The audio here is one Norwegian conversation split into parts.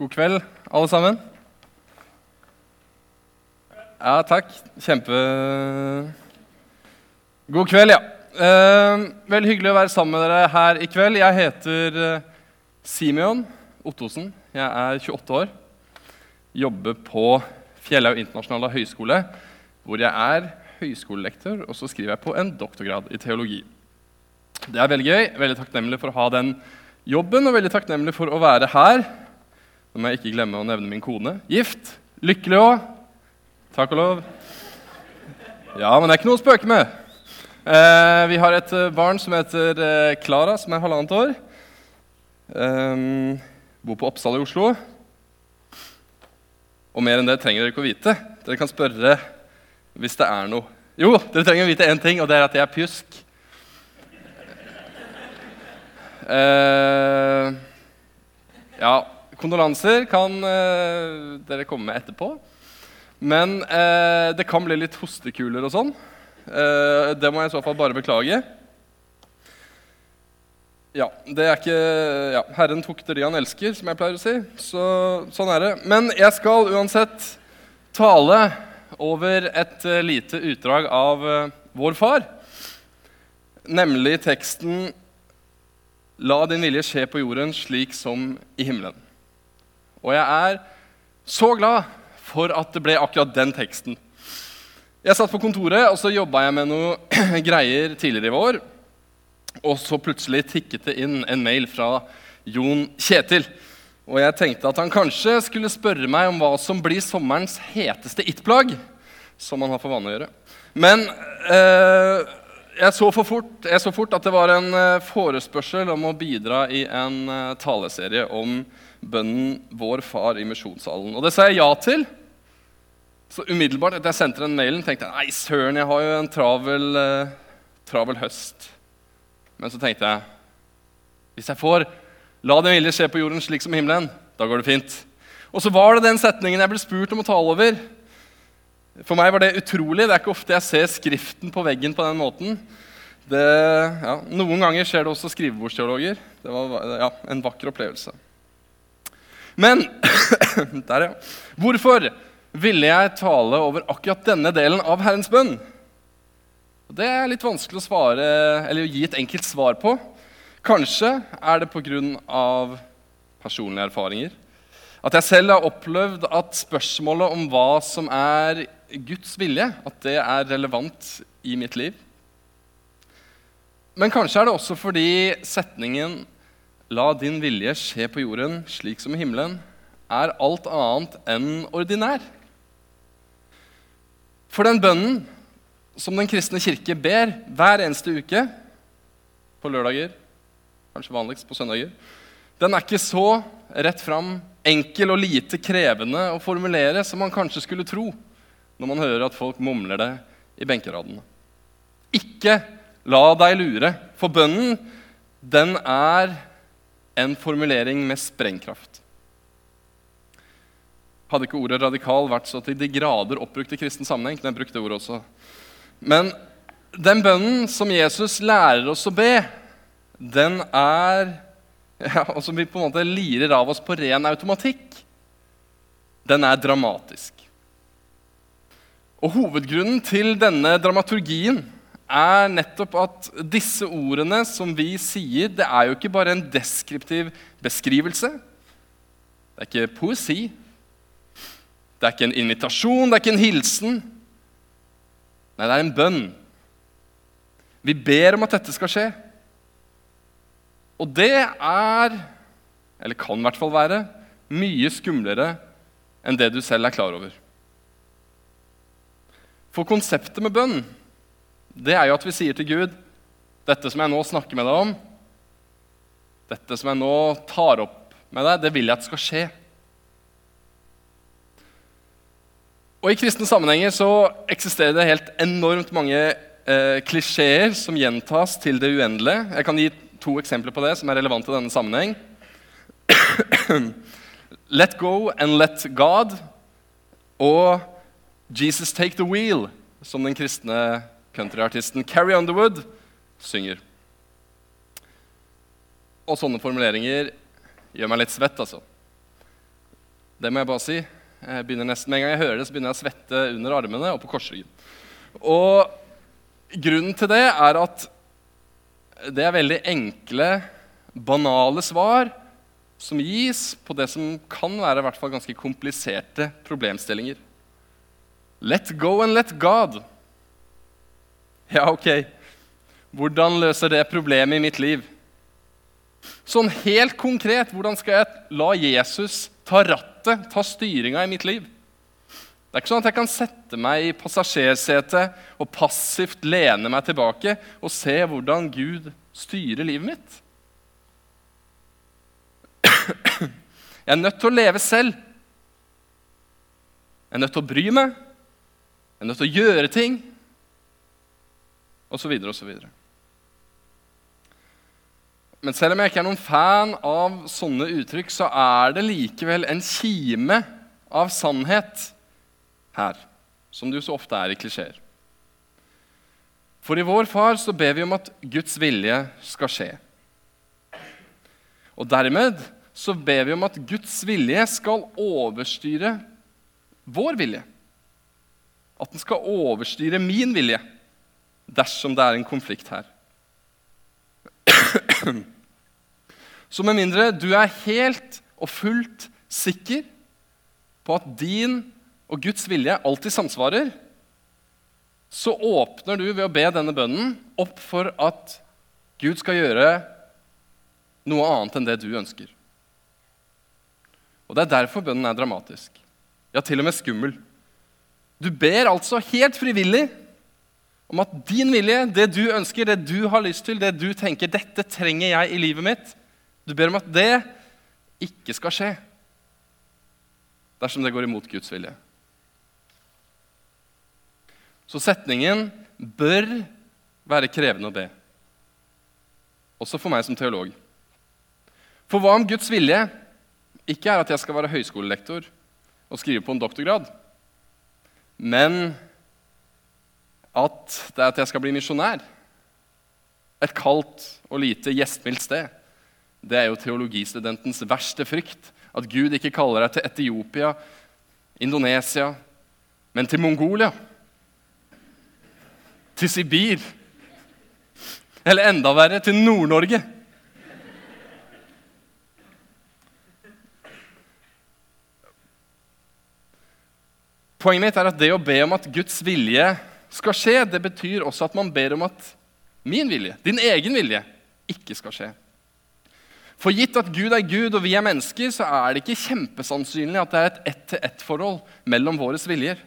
God kveld, alle sammen. Ja, takk. Kjempe God kveld, ja. Eh, veldig hyggelig å være sammen med dere her i kveld. Jeg heter eh, Simeon Ottosen. Jeg er 28 år. Jobber på Fjellhaug internasjonale høgskole, hvor jeg er høyskolelektor, og så skriver jeg på en doktorgrad i teologi. Det er veldig gøy. Veldig takknemlig for å ha den jobben og veldig takknemlig for å være her. Nå må jeg ikke glemme å nevne min kone. Gift. Lykkelig òg. Takk og lov. Ja, men det er ikke noe å spøke med. Eh, vi har et eh, barn som heter Klara, eh, som er halvannet år. Eh, bor på Oppsal i Oslo. Og mer enn det trenger dere ikke å vite. Dere kan spørre hvis det er noe. Jo, dere trenger å vite én ting, og det er at jeg er pjusk. Uh, ja, kondolanser kan uh, dere komme med etterpå. Men uh, det kan bli litt hostekuler og sånn. det må jeg i så fall bare beklage. Ja, det er ikke ja, Herren tukter de han elsker, som jeg pleier å si. Så, sånn er det. Men jeg skal uansett tale over et lite utdrag av Vår Far. Nemlig teksten La din vilje skje på jorden slik som i himmelen. Og jeg er så glad for at det ble akkurat den teksten. Jeg satt på kontoret og så jobba jeg med noe greier tidligere i vår. Og så plutselig tikket det inn en mail fra Jon Kjetil. Og jeg tenkte at han kanskje skulle spørre meg om hva som blir sommerens heteste it-plagg. Som han har for vane å gjøre. Men eh, jeg så, fort, jeg så, fort, at det var en uh, forespørsel om å bidra i en uh, taleserie om bønnen 'Vår Far' i misjonssalen. Og det sa jeg ja til. Så umiddelbart etter jeg sendte den mailen, tenkte jeg nei, søren, jeg har jo en travel, uh, travel høst. Men så tenkte jeg hvis jeg får 'La din vilje skje på jorden slik som himmelen', da går det fint. Og så var det den setningen jeg ble spurt om å tale over. For meg var det utrolig. Det er ikke ofte jeg ser Skriften på veggen på den måten. Det, ja, noen ganger skjer det også skrivebordsteologer. Det var ja, en vakker opplevelse. Men der, ja. Hvorfor ville jeg tale over akkurat denne delen av Herrens bønn? Det er litt vanskelig å svare, å gi et enkelt svar på. Kanskje er det pga. personlige erfaringer. At jeg selv har opplevd at spørsmålet om hva som er Guds vilje, at det er relevant i mitt liv. Men kanskje er det også fordi setningen 'La din vilje skje på jorden slik som i himmelen' er alt annet enn ordinær. For den bønnen som Den kristne kirke ber hver eneste uke på lørdager, kanskje vanligst på søndager, den er ikke så rett fram, enkel og lite krevende å formulere som man kanskje skulle tro når man hører at folk mumler det i benkeradene. Ikke la deg lure, for bønnen, den er en formulering med sprengkraft. Hadde ikke ordet 'radikal' vært så til de grader oppbrukt i kristen sammenheng, kunne jeg brukt det ordet også. Men den bønnen som Jesus lærer oss å be, den er ja, Og som vi på en måte lirer av oss på ren automatikk, den er dramatisk. Og Hovedgrunnen til denne dramaturgien er nettopp at disse ordene som vi sier, det er jo ikke bare en deskriptiv beskrivelse. Det er ikke poesi. Det er ikke en invitasjon, det er ikke en hilsen. Nei, det er en bønn. Vi ber om at dette skal skje. Og det er, eller kan i hvert fall være, mye skumlere enn det du selv er klar over. For konseptet med bønn det er jo at vi sier til Gud dette som jeg nå snakker med deg om, dette som jeg nå tar opp med deg, det vil jeg at skal skje. Og I kristne sammenhenger så eksisterer det helt enormt mange eh, klisjeer som gjentas til det uendelige. Jeg kan gi to eksempler på det som er relevante i denne sammenheng. let go and let God og 'Jesus Take The Wheel', som den kristne countryartisten Carrie Underwood synger. Og sånne formuleringer gjør meg litt svett, altså. Det må jeg bare si. Jeg begynner nesten, Med en gang jeg hører det, så begynner jeg å svette under armene og på korsryggen. Og grunnen til det er at det er veldig enkle, banale svar som gis på det som kan være i hvert fall ganske kompliserte problemstillinger. Let go and let God. Ja, ok. Hvordan løser det problemet i mitt liv? Sånn helt konkret, hvordan skal jeg la Jesus ta rattet, ta styringa i mitt liv? Det er ikke sånn at jeg kan sette meg i passasjersetet og passivt lene meg tilbake og se hvordan Gud styrer livet mitt. Jeg er nødt til å leve selv. Jeg er nødt til å bry meg. Jeg er nødt til å gjøre ting. Så videre. Men selv om jeg ikke er noen fan av sånne uttrykk, så er det likevel en kime av sannhet her, som det jo så ofte er i klisjeer. For i vår Far så ber vi om at Guds vilje skal skje. Og dermed så ber vi om at Guds vilje skal overstyre vår vilje. At den skal overstyre min vilje dersom det er en konflikt her. Så med mindre du er helt og fullt sikker på at din og Guds vilje alltid samsvarer, så åpner du ved å be denne bønnen opp for at Gud skal gjøre noe annet enn det du ønsker. Og Det er derfor bønnen er dramatisk. Ja, til og med skummel. Du ber altså helt frivillig om at din vilje, det du ønsker, det du har lyst til, det du tenker 'dette trenger jeg i livet mitt', du ber om at det ikke skal skje dersom det går imot Guds vilje. Så setningen bør være krevende å be, også for meg som teolog. For hva om Guds vilje ikke er at jeg skal være høyskolelektor og skrive på en doktorgrad, men at det er at jeg skal bli misjonær? Et kaldt og lite gjestmildt sted. Det er jo teologistudentens verste frykt. At Gud ikke kaller deg til Etiopia, Indonesia, men til Mongolia til Sibir. Eller enda verre, til Nord-Norge. Poenget mitt er at det å be om at Guds vilje skal skje, det betyr også at man ber om at min vilje, din egen vilje, ikke skal skje. For gitt at Gud er Gud og vi er mennesker, så er det ikke kjempesannsynlig at det er et ett-til-ett-forhold mellom våre viljer.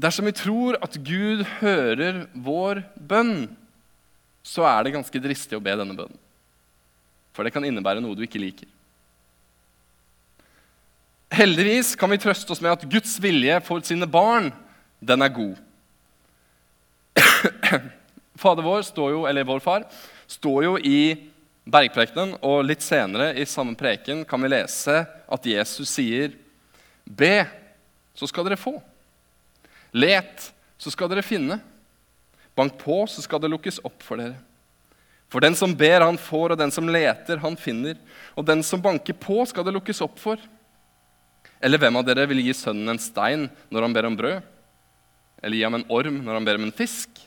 Dersom vi tror at Gud hører vår bønn, så er det ganske dristig å be denne bønnen. For det kan innebære noe du ikke liker. Heldigvis kan vi trøste oss med at Guds vilje for sine barn, den er god. Fader vår, står jo, eller vår far, står jo i bergprekenen, og litt senere i samme preken kan vi lese at Jesus sier, Be, så skal dere få. Let, så skal dere finne. Bank på, så skal det lukkes opp for dere. For den som ber, han får, og den som leter, han finner. Og den som banker på, skal det lukkes opp for. Eller hvem av dere vil gi sønnen en stein når han ber om brød? Eller gi ham en orm når han ber om en fisk?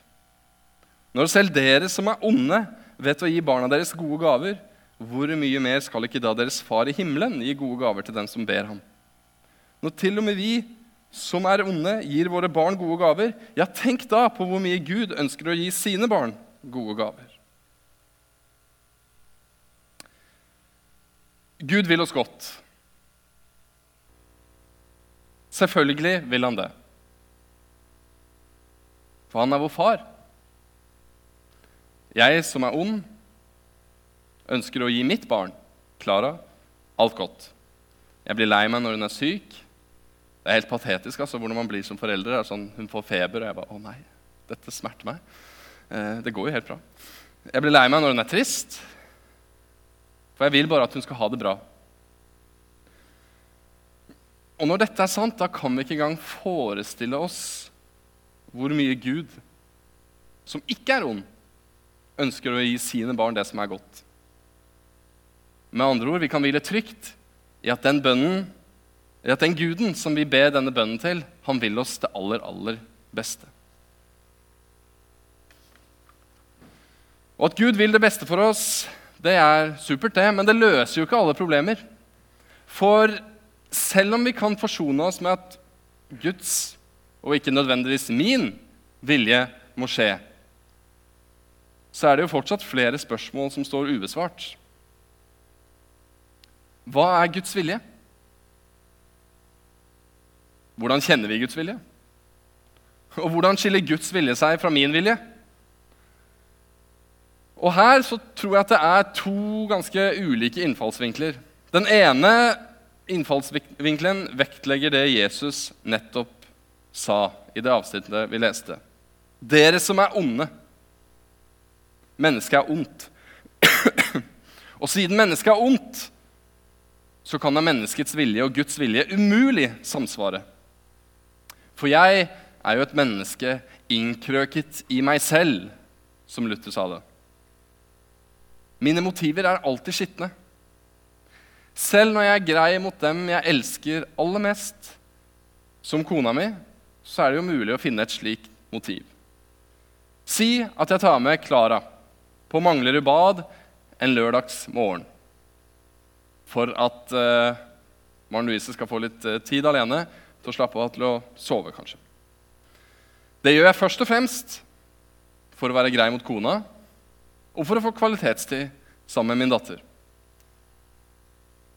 Når selv dere som er onde, vet å gi barna deres gode gaver, hvor mye mer skal ikke da deres far i himmelen gi gode gaver til den som ber ham? Når til og med vi som er onde, gir våre barn gode gaver, ja, tenk da på hvor mye Gud ønsker å gi sine barn gode gaver. Gud vil oss godt. Selvfølgelig vil han det. For han er vår far. Jeg som er ond, ønsker å gi mitt barn, Klara, alt godt. Jeg blir lei meg når hun er syk. Det er helt patetisk altså, hvordan man blir som foreldre. Sånn, hun får feber, og jeg bare Å nei, dette smerter meg. Eh, det går jo helt bra. Jeg blir lei meg når hun er trist, for jeg vil bare at hun skal ha det bra. Og når dette er sant, da kan vi ikke engang forestille oss hvor mye Gud, som ikke er ond, ønsker å gi sine barn det som er godt. Med andre ord, vi kan hvile trygt i at den bønnen, i at den guden som vi ber denne bønnen til, han vil oss det aller, aller beste. Og at Gud vil det beste for oss, det er supert, det, men det løser jo ikke alle problemer. For selv om vi kan forsone oss med at Guds, og ikke nødvendigvis min, vilje må skje, så er det jo fortsatt flere spørsmål som står ubesvart. Hva er Guds vilje? Hvordan kjenner vi Guds vilje? Og hvordan skiller Guds vilje seg fra min vilje? Og Her så tror jeg at det er to ganske ulike innfallsvinkler. Den ene innfallsvinkelen vektlegger det Jesus nettopp sa i det avsnittet vi leste. Dere som er onde. Mennesket er ondt. og siden mennesket er ondt, så kan det menneskets vilje og Guds vilje umulig samsvare. For jeg er jo et menneske innkrøket i meg selv, som Luther sa det. Mine motiver er alltid skitne. Selv når jeg er grei mot dem jeg elsker aller mest, som kona mi, så er det jo mulig å finne et slikt motiv. Si at jeg tar med Klara på Manglerud bad en lørdags morgen for at eh, Maren Louise skal få litt eh, tid alene til å slappe av til å sove, kanskje. Det gjør jeg først og fremst for å være grei mot kona og for å få kvalitetstid sammen med min datter.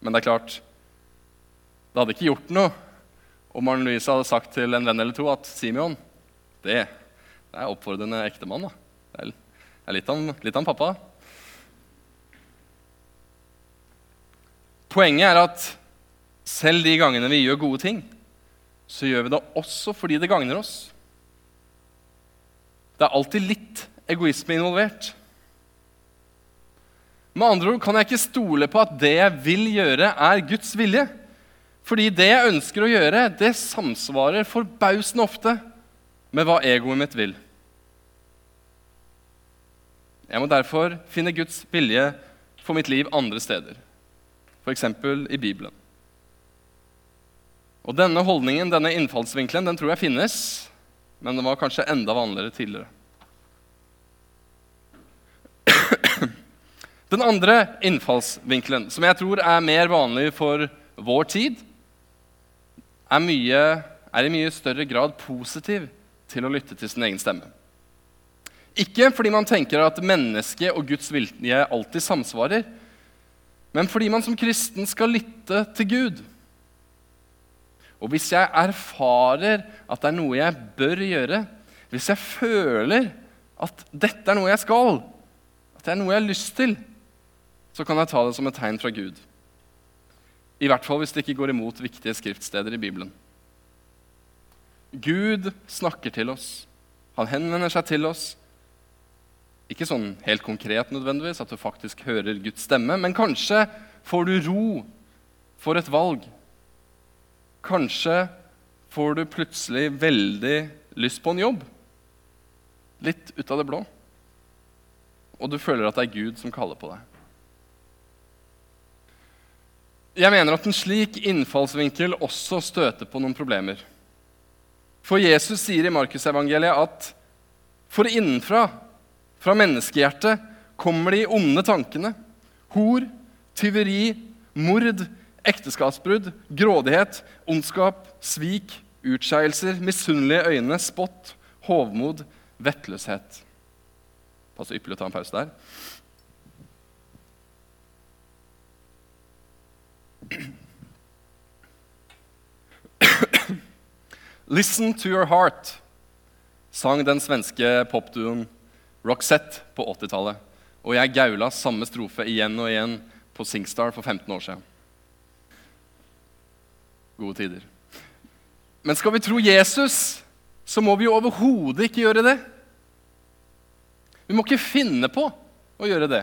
Men det er klart, det hadde ikke gjort noe om Maren Louise hadde sagt til en venn eller to at Simeon, det, det er oppfordrende ektemann. da. Det er litt av, litt av pappa. Poenget er at selv de gangene vi gjør gode ting, så gjør vi det også fordi det gagner oss. Det er alltid litt egoisme involvert. Med andre ord kan jeg ikke stole på at det jeg vil gjøre, er Guds vilje. Fordi det jeg ønsker å gjøre, det samsvarer forbausende ofte med hva egoet mitt vil. Jeg må derfor finne Guds vilje for mitt liv andre steder f.eks. i Bibelen. Og Denne holdningen, denne innfallsvinkelen den tror jeg finnes, men den var kanskje enda vanligere tidligere. Den andre innfallsvinkelen, som jeg tror er mer vanlig for vår tid, er, mye, er i mye større grad positiv til å lytte til sin egen stemme. Ikke fordi man tenker at mennesket og Guds vilje alltid samsvarer, men fordi man som kristen skal lytte til Gud. Og hvis jeg erfarer at det er noe jeg bør gjøre, hvis jeg føler at dette er noe jeg skal, at det er noe jeg har lyst til, så kan jeg ta det som et tegn fra Gud. I hvert fall hvis det ikke går imot viktige skriftsteder i Bibelen. Gud snakker til oss. Han henvender seg til oss. Ikke sånn helt konkret nødvendigvis, at du faktisk hører Guds stemme, men kanskje får du ro for et valg. Kanskje får du plutselig veldig lyst på en jobb. Litt ut av det blå. Og du føler at det er Gud som kaller på deg. Jeg mener at en slik innfallsvinkel også støter på noen problemer. For Jesus sier i Markusevangeliet at for innenfra fra menneskehjertet kommer de onde tankene. Hor, tyveri, mord, ekteskapsbrudd, grådighet, ondskap, svik, utskeielser, misunnelige øyne, spott, hovmod, vettløshet. Passer ypperlig å ta en pause der. Listen to your heart, sang den svenske popduoen Roxette på 80-tallet. Og jeg gaula samme strofe igjen og igjen på Singstar for 15 år siden. Gode tider. Men skal vi tro Jesus, så må vi jo overhodet ikke gjøre det. Vi må ikke finne på å gjøre det.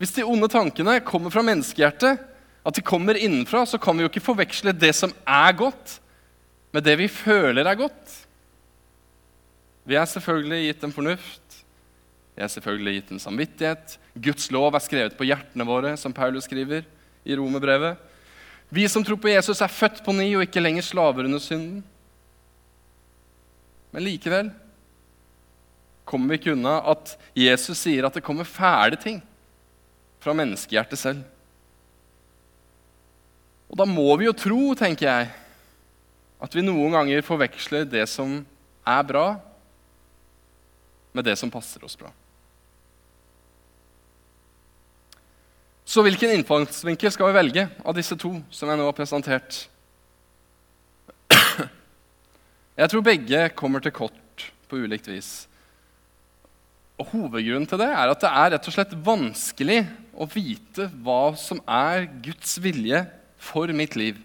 Hvis de onde tankene kommer fra menneskehjertet, at de kommer innenfra, så kan vi jo ikke forveksle det som er godt, med det vi føler er godt. Vi er selvfølgelig gitt en fornuft, Vi er selvfølgelig gitt en samvittighet. Guds lov er skrevet på hjertene våre, som Paulus skriver i romerbrevet. Vi som tror på Jesus, er født på ny og ikke lenger slaver under synden. Men likevel kommer vi ikke unna at Jesus sier at det kommer fæle ting fra menneskehjertet selv. Og da må vi jo tro, tenker jeg, at vi noen ganger forveksler det som er bra, med det som passer oss bra. Så hvilken innfallsvinkel skal vi velge av disse to som jeg nå har presentert? Jeg tror begge kommer til kort på ulikt vis. Og Hovedgrunnen til det er at det er rett og slett vanskelig å vite hva som er Guds vilje for mitt liv.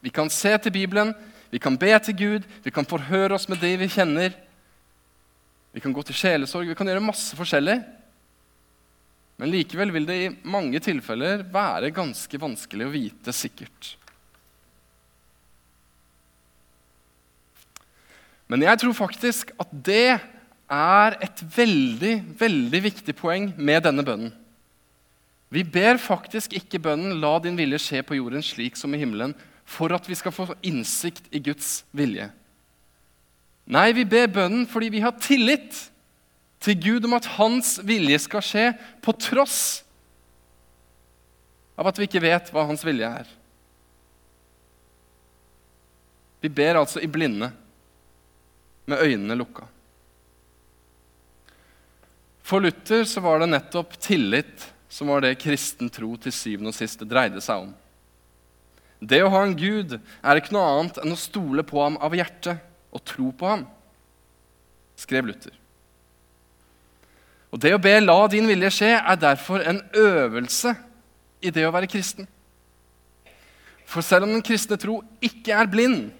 Vi kan se til Bibelen, vi kan be til Gud, vi kan forhøre oss med de vi kjenner. Vi kan gå til sjelesorg, vi kan gjøre masse forskjellig. Men likevel vil det i mange tilfeller være ganske vanskelig å vite sikkert. Men jeg tror faktisk at det er et veldig, veldig viktig poeng med denne bønnen. Vi ber faktisk ikke bønnen 'La din vilje skje på jorden slik som i himmelen' for at vi skal få innsikt i Guds vilje. Nei, vi ber bønnen fordi vi har tillit til Gud om at hans vilje skal skje, på tross av at vi ikke vet hva hans vilje er. Vi ber altså i blinde, med øynene lukka. For Luther så var det nettopp tillit som var det kristen tro til syvende og sist dreide seg om. Det å ha en Gud er ikke noe annet enn å stole på ham av hjertet og tro på ham, skrev Luther. Og Det å be 'la din vilje skje' er derfor en øvelse i det å være kristen. For selv om den kristne tro ikke er blind,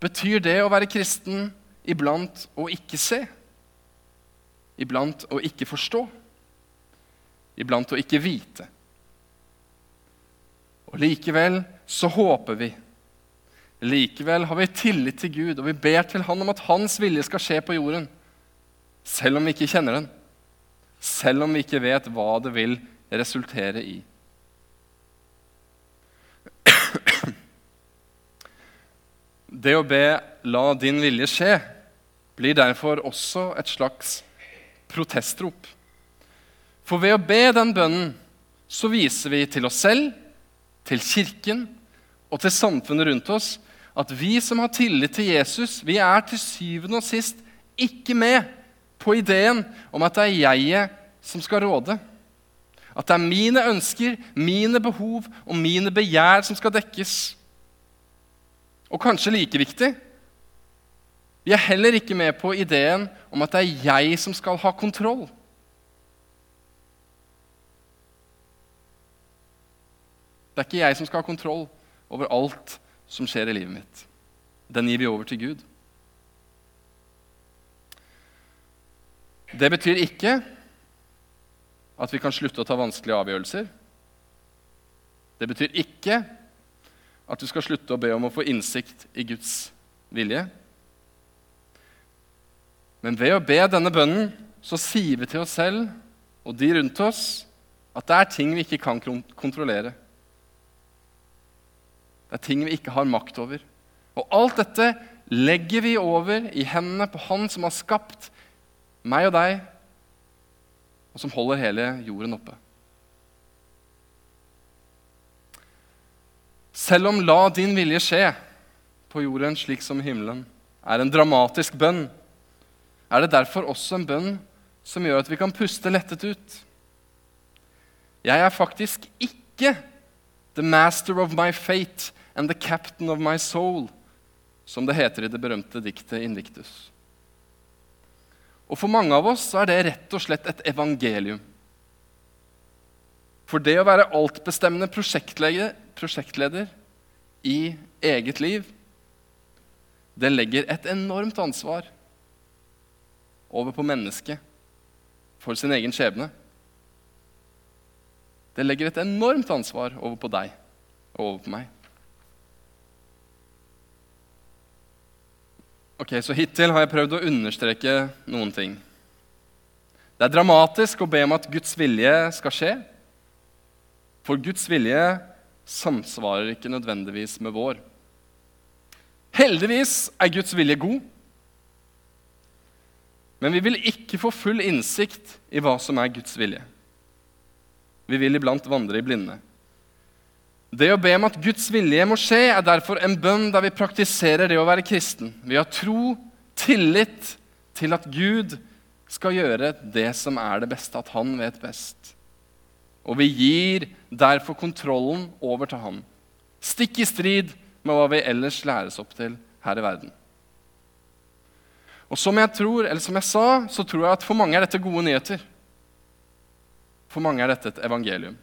betyr det å være kristen iblant å ikke se, iblant å ikke forstå, iblant å ikke vite. Og likevel så håper vi. Likevel har vi tillit til Gud, og vi ber til Han om at Hans vilje skal skje på jorden, selv om vi ikke kjenner den selv om vi ikke vet hva det vil resultere i. Det å be 'la din vilje skje' blir derfor også et slags protestrop. For ved å be den bønnen så viser vi til oss selv, til Kirken og til samfunnet rundt oss at vi som har tillit til Jesus, vi er til syvende og sist ikke med på ideen om at det er jeget som skal råde. At det er mine ønsker, mine behov og mine begjær som skal dekkes. Og kanskje like viktig vi er heller ikke med på ideen om at det er jeg som skal ha kontroll. Det er ikke jeg som skal ha kontroll over alt som skjer i livet mitt. Den gir vi over til Gud. Det betyr ikke at vi kan slutte å ta vanskelige avgjørelser. Det betyr ikke at du skal slutte å be om å få innsikt i Guds vilje. Men ved å be denne bønnen så sier vi til oss selv og de rundt oss at det er ting vi ikke kan kontrollere. Det er ting vi ikke har makt over. Og alt dette legger vi over i hendene på Han som har skapt meg og deg, og som holder hele jorden oppe. Selv om 'la din vilje skje' på jorden slik som himmelen er en dramatisk bønn, er det derfor også en bønn som gjør at vi kan puste lettet ut. Jeg er faktisk ikke 'the master of my fate and the captain of my soul', som det heter i det berømte diktet Invictus. Og for mange av oss er det rett og slett et evangelium. For det å være altbestemmende prosjektleder, prosjektleder i eget liv, det legger et enormt ansvar over på mennesket for sin egen skjebne. Det legger et enormt ansvar over på deg og over på meg. Ok, Så hittil har jeg prøvd å understreke noen ting. Det er dramatisk å be om at Guds vilje skal skje. For Guds vilje samsvarer ikke nødvendigvis med vår. Heldigvis er Guds vilje god. Men vi vil ikke få full innsikt i hva som er Guds vilje. Vi vil iblant vandre i blinde. Det å be om at Guds vilje må skje, er derfor en bønn der vi praktiserer det å være kristen. Vi har tro, tillit til at Gud skal gjøre det som er det beste, at han vet best. Og vi gir derfor kontrollen over til ham, stikk i strid med hva vi ellers læres opp til her i verden. Og som jeg tror, eller som jeg sa, så tror jeg at for mange er dette gode nyheter. For mange er dette et evangelium.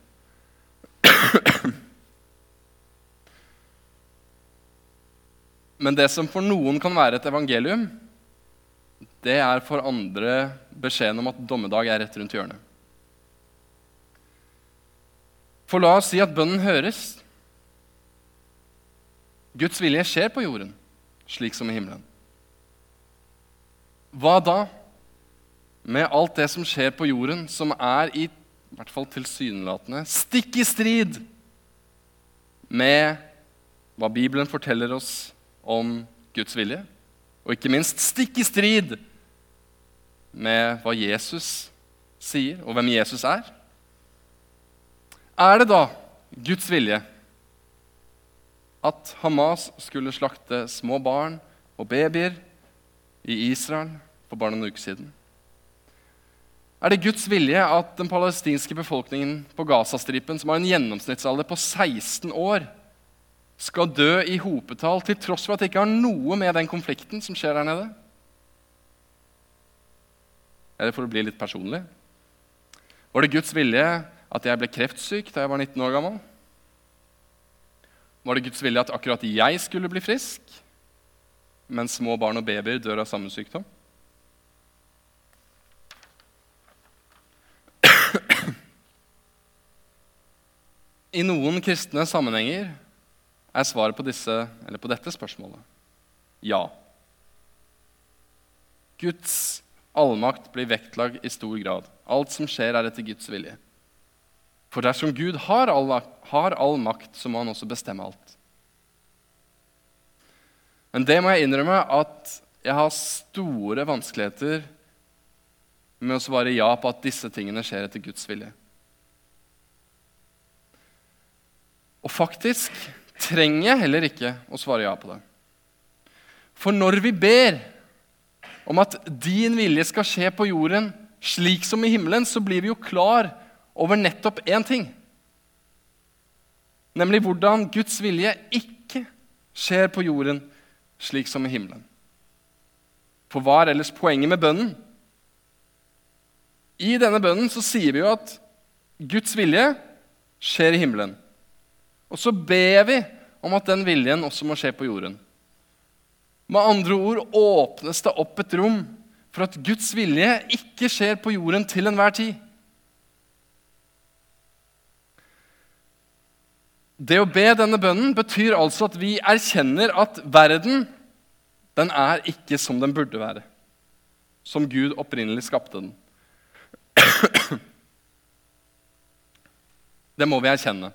Men det som for noen kan være et evangelium, det er for andre beskjeden om at dommedag er rett rundt hjørnet. For la oss si at bønnen høres. Guds vilje skjer på jorden, slik som i himmelen. Hva da med alt det som skjer på jorden, som er i, i hvert fall tilsynelatende stikk i strid med hva Bibelen forteller oss om Guds vilje? Og ikke minst stikk i strid med hva Jesus sier, og hvem Jesus er? Er det da Guds vilje at Hamas skulle slakte små barn og babyer i Israel for bare noen uker siden? Er det Guds vilje at den palestinske befolkningen på Gazastripen, som har en gjennomsnittsalder på 16 år, skal dø i hopetall til tross for at det ikke har noe med den konflikten som skjer der nede? Eller for å bli litt personlig Var det Guds vilje at jeg ble kreftsyk da jeg var 19 år gammel? Var det Guds vilje at akkurat jeg skulle bli frisk, mens små barn og babyer dør av samme sykdom? I noen kristne sammenhenger er svaret på, disse, på dette spørsmålet ja. Guds allmakt blir vektlagt i stor grad. Alt som skjer, er etter Guds vilje. For dersom Gud har all, har all makt, så må han også bestemme alt. Men det må jeg innrømme at jeg har store vanskeligheter med å svare ja på at disse tingene skjer etter Guds vilje. Og faktisk trenger jeg heller ikke å svare ja på det. For når vi ber om at din vilje skal skje på jorden slik som i himmelen, så blir vi jo klar over nettopp én ting. Nemlig hvordan Guds vilje ikke skjer på jorden slik som i himmelen. For hva er ellers poenget med bønnen? I denne bønnen så sier vi jo at Guds vilje skjer i himmelen. Og så ber vi om at den viljen også må skje på jorden. Med andre ord åpnes det opp et rom for at Guds vilje ikke skjer på jorden til enhver tid. Det å be denne bønnen betyr altså at vi erkjenner at verden den er ikke som den burde være. Som Gud opprinnelig skapte den. Det må vi erkjenne.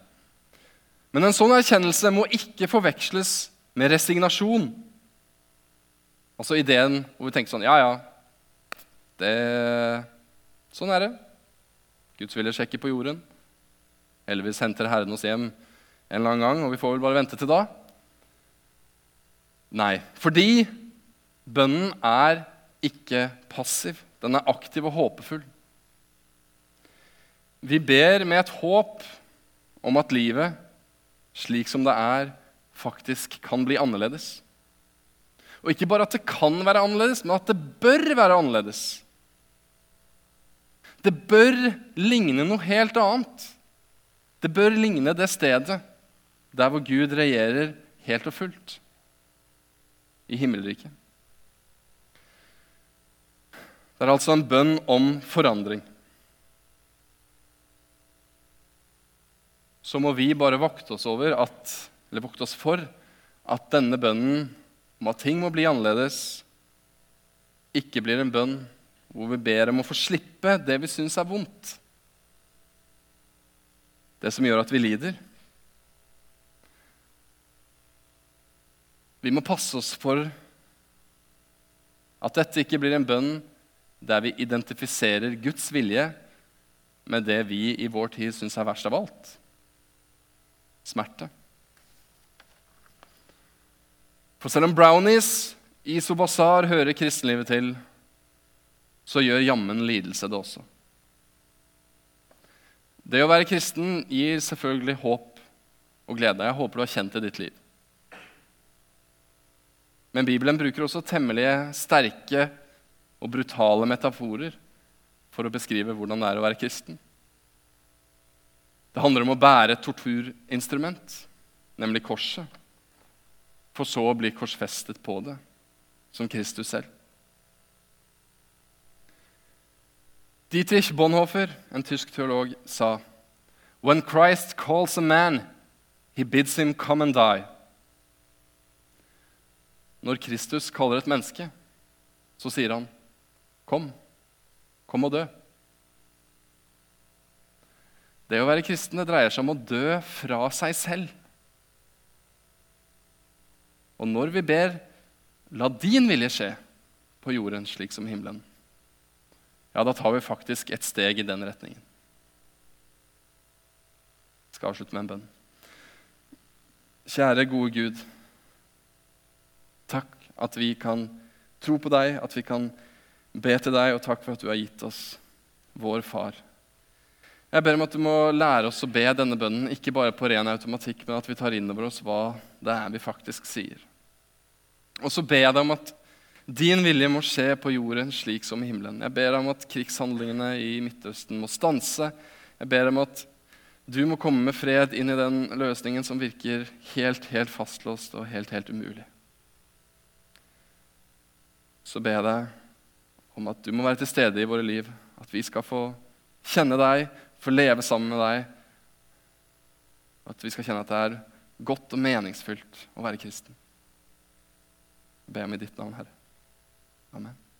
Men en sånn erkjennelse må ikke forveksles med resignasjon. Altså ideen hvor vi tenker sånn Ja, ja, det, sånn er det. Guds vilje sjekker på jorden. Heldigvis henter Herren oss hjem en eller annen gang, og vi får vel bare vente til da. Nei, fordi bønnen er ikke passiv. Den er aktiv og håpefull. Vi ber med et håp om at livet, slik som det er, faktisk kan bli annerledes. Og ikke bare at det kan være annerledes, men at det bør være annerledes. Det bør ligne noe helt annet. Det bør ligne det stedet der hvor Gud regjerer helt og fullt i himmelriket. Det er altså en bønn om forandring. Så må vi bare vokte oss at, vokte oss for at denne bønnen om at ting må bli annerledes, ikke blir en bønn hvor vi ber om å få slippe det vi syns er vondt. Det som gjør at vi lider. Vi må passe oss for at dette ikke blir en bønn der vi identifiserer Guds vilje med det vi i vår tid syns er verst av alt smerte. For selv om brownies i Sobasar hører kristenlivet til, så gjør jammen lidelse det også. Det å være kristen gir selvfølgelig håp og glede. Jeg håper du har kjent det i ditt liv. Men Bibelen bruker også temmelige sterke og brutale metaforer for å beskrive hvordan det er å være kristen. Det handler om å bære et torturinstrument, nemlig korset, for så å bli korsfestet på det, som Kristus selv. Dietrich Bonhoeffer, en tysk teolog, sa When Christ calls a man, he bids him come and die. Når Kristus kaller et menneske, så sier han, 'Kom, kom og dø'. Det å være kristen det dreier seg om å dø fra seg selv. Og når vi ber 'La din vilje skje på jorden slik som himmelen', ja, da tar vi faktisk et steg i den retningen. Jeg skal avslutte med en bønn. Kjære, gode Gud. Takk at vi kan tro på deg, at vi kan be til deg, og takk for at du har gitt oss vår far. Jeg ber om at du må lære oss å be denne bønnen, ikke bare på ren automatikk, men at vi tar inn over oss hva det er vi faktisk sier. Og så ber jeg deg om at din vilje må skje på jorden slik som i himmelen. Jeg ber deg om at krigshandlingene i Midtøsten må stanse. Jeg ber deg om at du må komme med fred inn i den løsningen som virker helt, helt fastlåst og helt, helt umulig. Så ber jeg deg om at du må være til stede i våre liv, at vi skal få kjenne deg, få leve sammen med deg. At vi skal kjenne at det er godt og meningsfylt å være kristen. Jeg ber om i ditt navn, Herre. Amen.